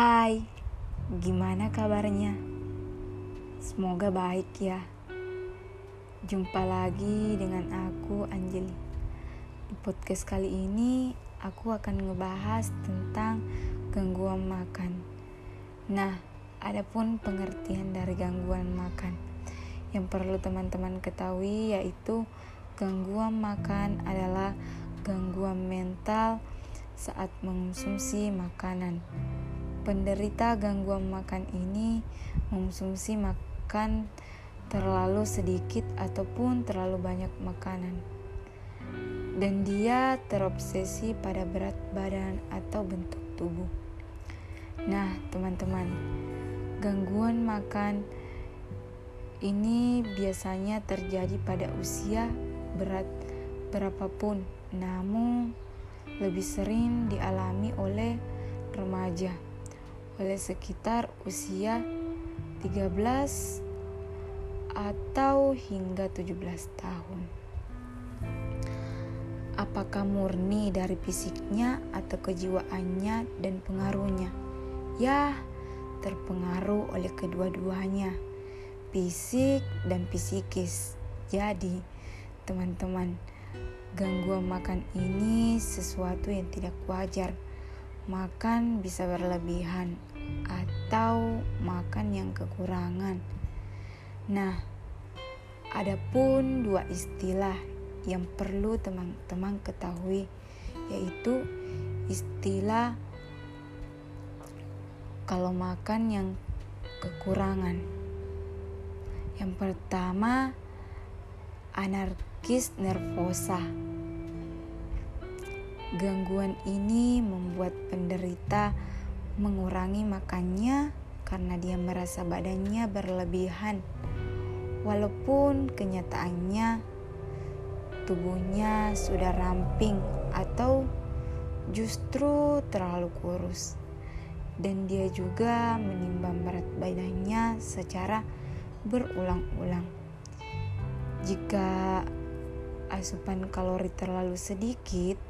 Hai, gimana kabarnya? Semoga baik ya. Jumpa lagi dengan aku Anjeli. Di podcast kali ini aku akan ngebahas tentang gangguan makan. Nah, adapun pengertian dari gangguan makan yang perlu teman-teman ketahui yaitu gangguan makan adalah gangguan mental saat mengonsumsi makanan penderita gangguan makan ini mengonsumsi makan terlalu sedikit ataupun terlalu banyak makanan. Dan dia terobsesi pada berat badan atau bentuk tubuh. Nah, teman-teman, gangguan makan ini biasanya terjadi pada usia berat berapapun, namun lebih sering dialami oleh remaja oleh sekitar usia 13 atau hingga 17 tahun. Apakah murni dari fisiknya atau kejiwaannya dan pengaruhnya? Ya, terpengaruh oleh kedua-duanya, fisik dan psikis. Jadi, teman-teman, gangguan makan ini sesuatu yang tidak wajar. Makan bisa berlebihan atau makan yang kekurangan. Nah, ada pun dua istilah yang perlu teman-teman ketahui, yaitu istilah kalau makan yang kekurangan. Yang pertama, anarkis nervosa. Gangguan ini membuat penderita mengurangi makannya karena dia merasa badannya berlebihan. Walaupun kenyataannya tubuhnya sudah ramping atau justru terlalu kurus. Dan dia juga menimbang berat badannya secara berulang-ulang. Jika asupan kalori terlalu sedikit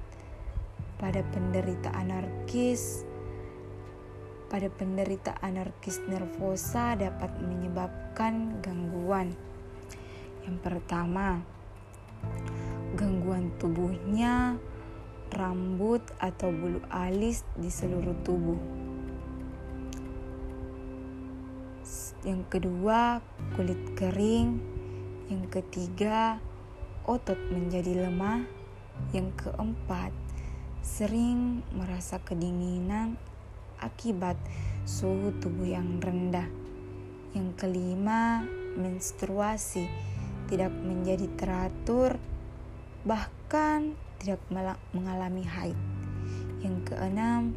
pada penderita anarkis pada penderita anarkis nervosa dapat menyebabkan gangguan. Yang pertama, gangguan tubuhnya, rambut atau bulu alis di seluruh tubuh. Yang kedua, kulit kering. Yang ketiga, otot menjadi lemah. Yang keempat, sering merasa kedinginan akibat suhu tubuh yang rendah. Yang kelima, menstruasi tidak menjadi teratur, bahkan tidak mengalami haid. Yang keenam,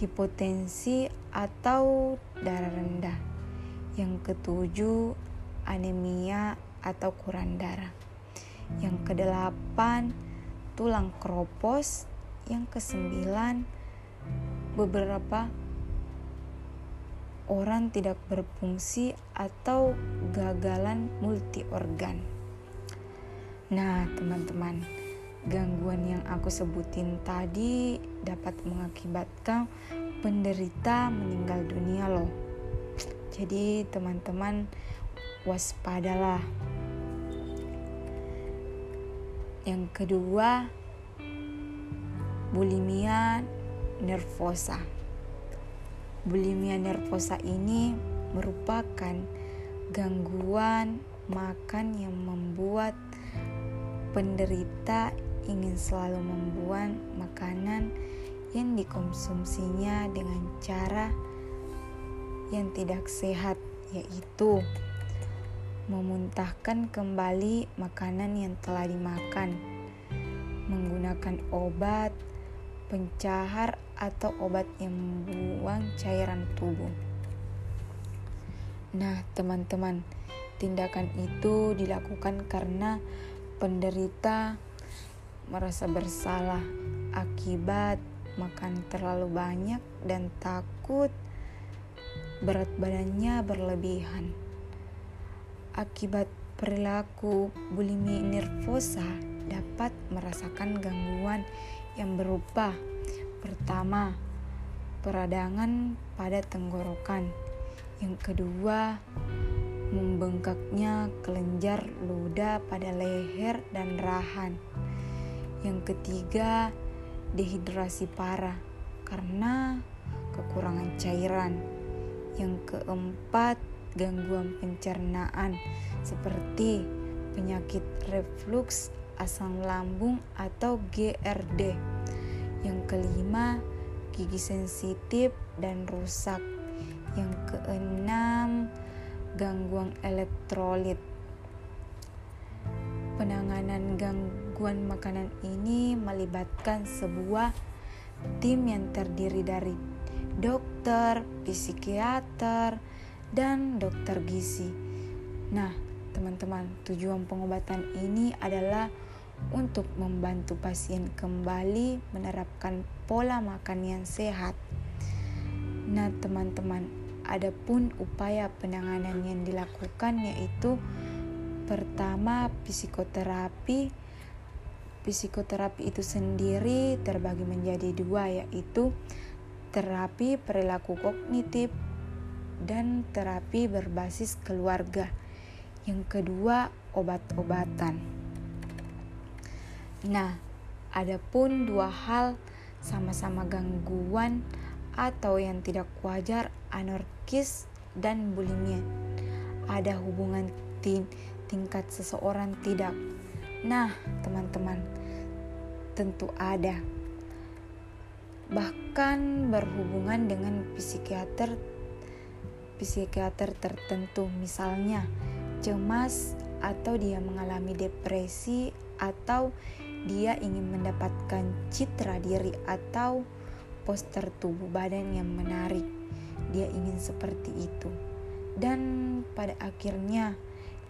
hipotensi atau darah rendah. Yang ketujuh, anemia atau kurang darah. Yang kedelapan, tulang kropos. Yang kesembilan, beberapa orang tidak berfungsi atau gagalan multi organ. Nah, teman-teman, gangguan yang aku sebutin tadi dapat mengakibatkan penderita meninggal dunia loh. Jadi, teman-teman waspadalah. Yang kedua, bulimia nervosa. Bulimia nervosa ini merupakan gangguan makan yang membuat penderita ingin selalu membuang makanan yang dikonsumsinya dengan cara yang tidak sehat, yaitu memuntahkan kembali makanan yang telah dimakan, menggunakan obat pencahar atau obat yang membuang cairan tubuh. Nah, teman-teman, tindakan itu dilakukan karena penderita merasa bersalah akibat makan terlalu banyak dan takut berat badannya berlebihan. Akibat perilaku bulimia nervosa dapat merasakan gangguan yang berupa pertama peradangan pada tenggorokan. Yang kedua, membengkaknya kelenjar ludah pada leher dan rahan. Yang ketiga, dehidrasi parah karena kekurangan cairan. Yang keempat, gangguan pencernaan seperti penyakit reflux, asam lambung atau GRD. Yang kelima, gigi sensitif dan rusak. Yang keenam, gangguan elektrolit. Penanganan gangguan makanan ini melibatkan sebuah tim yang terdiri dari dokter, psikiater, dan dokter gizi. Nah, teman-teman, tujuan pengobatan ini adalah untuk membantu pasien kembali menerapkan pola makan yang sehat. Nah, teman-teman, adapun upaya penanganan yang dilakukan yaitu pertama psikoterapi. Psikoterapi itu sendiri terbagi menjadi dua yaitu terapi perilaku kognitif dan terapi berbasis keluarga. Yang kedua, obat-obatan. Nah, ada pun dua hal sama-sama gangguan atau yang tidak wajar anorkis dan bulimia. Ada hubungan ting tingkat seseorang tidak. Nah, teman-teman, tentu ada. Bahkan berhubungan dengan psikiater psikiater tertentu misalnya cemas atau dia mengalami depresi atau dia ingin mendapatkan citra diri atau poster tubuh badan yang menarik. Dia ingin seperti itu. Dan pada akhirnya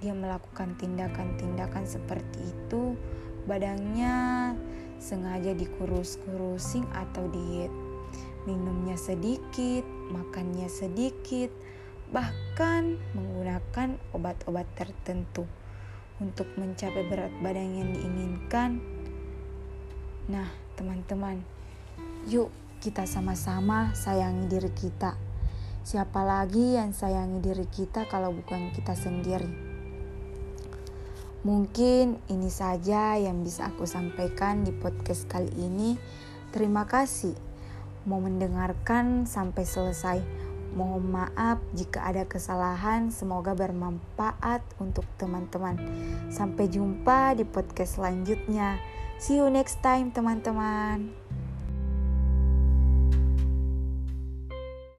dia melakukan tindakan-tindakan seperti itu. Badannya sengaja dikurus-kurusin atau diet. Minumnya sedikit, makannya sedikit, bahkan menggunakan obat-obat tertentu untuk mencapai berat badan yang diinginkan Nah, teman-teman, yuk kita sama-sama sayangi diri kita. Siapa lagi yang sayangi diri kita kalau bukan kita sendiri? Mungkin ini saja yang bisa aku sampaikan di podcast kali ini. Terima kasih mau mendengarkan sampai selesai. Mohon maaf jika ada kesalahan, semoga bermanfaat untuk teman-teman. Sampai jumpa di podcast selanjutnya. See you next time teman-teman.